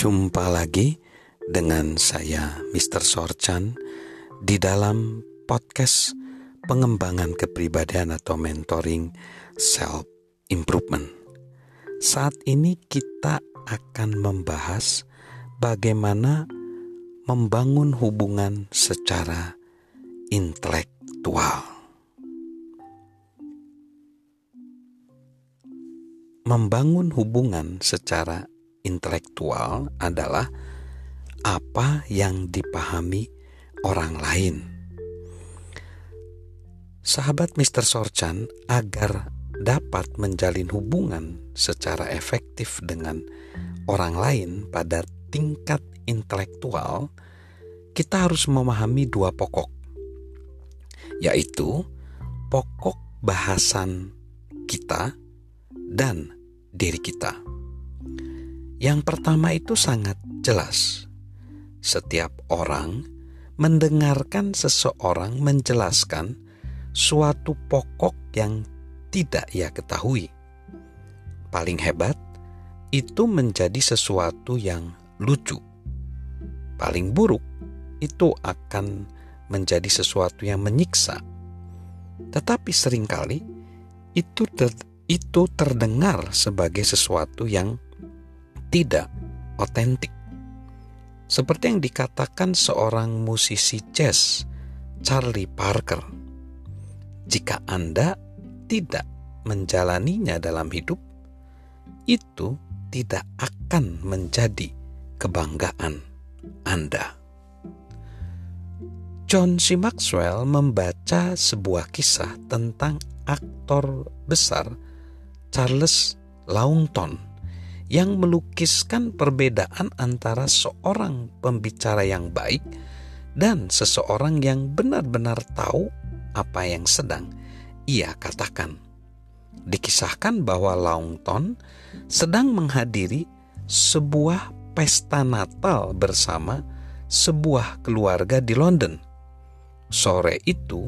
Jumpa lagi dengan saya Mr. Sorchan di dalam podcast pengembangan kepribadian atau mentoring self improvement. Saat ini kita akan membahas bagaimana membangun hubungan secara intelektual. Membangun hubungan secara intelektual adalah apa yang dipahami orang lain. Sahabat Mr. Sorchan, agar dapat menjalin hubungan secara efektif dengan orang lain pada tingkat intelektual, kita harus memahami dua pokok, yaitu pokok bahasan kita dan diri kita. Yang pertama itu sangat jelas. Setiap orang mendengarkan seseorang menjelaskan suatu pokok yang tidak ia ketahui. Paling hebat, itu menjadi sesuatu yang lucu. Paling buruk, itu akan menjadi sesuatu yang menyiksa. Tetapi sering kali itu ter, itu terdengar sebagai sesuatu yang tidak otentik. Seperti yang dikatakan seorang musisi jazz, Charlie Parker. Jika Anda tidak menjalaninya dalam hidup, itu tidak akan menjadi kebanggaan Anda. John C. Maxwell membaca sebuah kisah tentang aktor besar Charles Lawton yang melukiskan perbedaan antara seorang pembicara yang baik dan seseorang yang benar-benar tahu apa yang sedang ia katakan. Dikisahkan bahwa Longton sedang menghadiri sebuah pesta Natal bersama sebuah keluarga di London. Sore itu,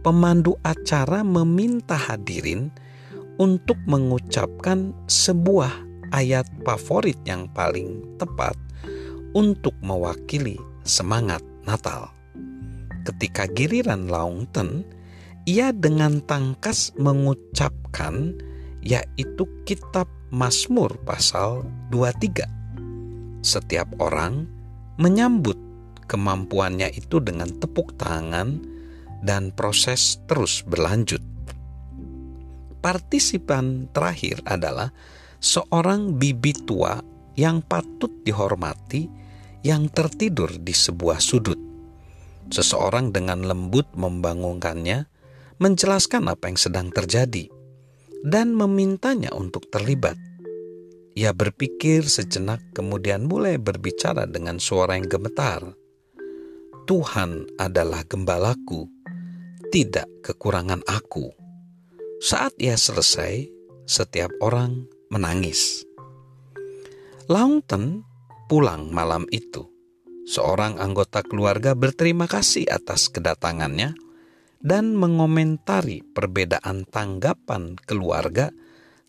pemandu acara meminta hadirin untuk mengucapkan sebuah ayat favorit yang paling tepat untuk mewakili semangat Natal. Ketika giliran Longton, ia dengan tangkas mengucapkan yaitu kitab Mazmur pasal 23. Setiap orang menyambut kemampuannya itu dengan tepuk tangan dan proses terus berlanjut. Partisipan terakhir adalah seorang bibi tua yang patut dihormati yang tertidur di sebuah sudut. Seseorang dengan lembut membangunkannya, menjelaskan apa yang sedang terjadi, dan memintanya untuk terlibat. Ia berpikir sejenak, kemudian mulai berbicara dengan suara yang gemetar. Tuhan adalah gembalaku, tidak kekurangan aku. Saat ia selesai, setiap orang menangis. Longton pulang malam itu. Seorang anggota keluarga berterima kasih atas kedatangannya dan mengomentari perbedaan tanggapan keluarga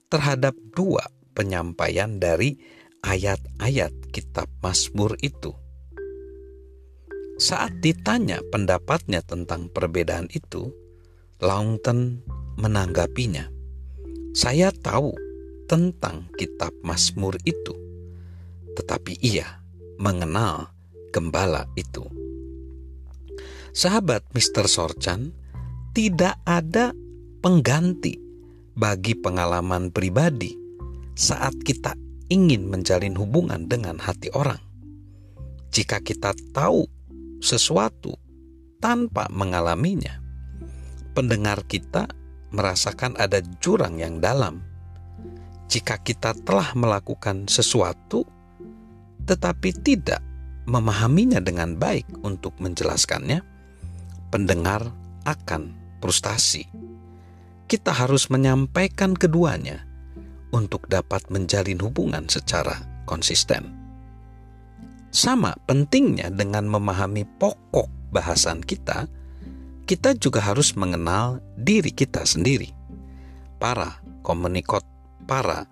terhadap dua penyampaian dari ayat-ayat kitab Mazmur itu. Saat ditanya pendapatnya tentang perbedaan itu, Longton menanggapinya. Saya tahu tentang kitab Mazmur itu, tetapi ia mengenal gembala itu. Sahabat Mr. Sorchan, tidak ada pengganti bagi pengalaman pribadi saat kita ingin menjalin hubungan dengan hati orang. Jika kita tahu sesuatu tanpa mengalaminya, pendengar kita merasakan ada jurang yang dalam jika kita telah melakukan sesuatu tetapi tidak memahaminya dengan baik untuk menjelaskannya, pendengar akan frustasi. Kita harus menyampaikan keduanya untuk dapat menjalin hubungan secara konsisten. Sama pentingnya dengan memahami pokok bahasan kita, kita juga harus mengenal diri kita sendiri. Para komunikot para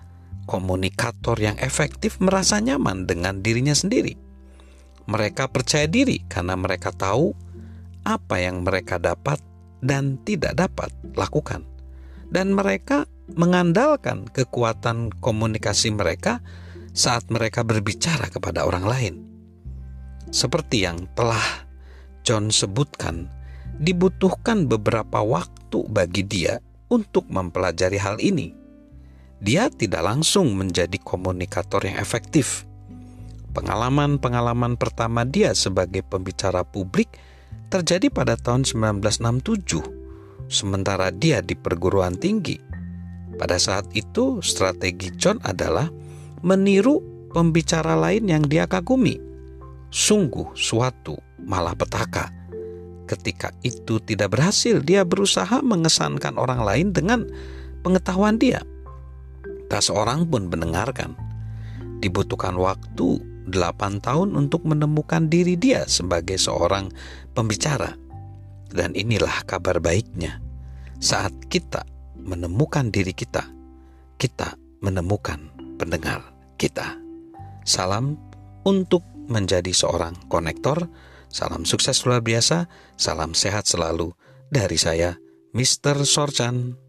komunikator yang efektif merasa nyaman dengan dirinya sendiri. Mereka percaya diri karena mereka tahu apa yang mereka dapat dan tidak dapat lakukan, dan mereka mengandalkan kekuatan komunikasi mereka saat mereka berbicara kepada orang lain. Seperti yang telah John sebutkan, dibutuhkan beberapa waktu bagi dia untuk mempelajari hal ini. Dia tidak langsung menjadi komunikator yang efektif. Pengalaman-pengalaman pertama dia sebagai pembicara publik terjadi pada tahun 1967, sementara dia di perguruan tinggi. Pada saat itu, strategi John adalah meniru pembicara lain yang dia kagumi. Sungguh suatu malapetaka Ketika itu tidak berhasil, dia berusaha mengesankan orang lain dengan pengetahuan dia. Tak seorang pun mendengarkan. Dibutuhkan waktu delapan tahun untuk menemukan diri dia sebagai seorang pembicara. Dan inilah kabar baiknya. Saat kita menemukan diri kita, kita menemukan pendengar kita. Salam untuk menjadi seorang konektor Salam sukses luar biasa, salam sehat selalu dari saya, Mr. Sorchan.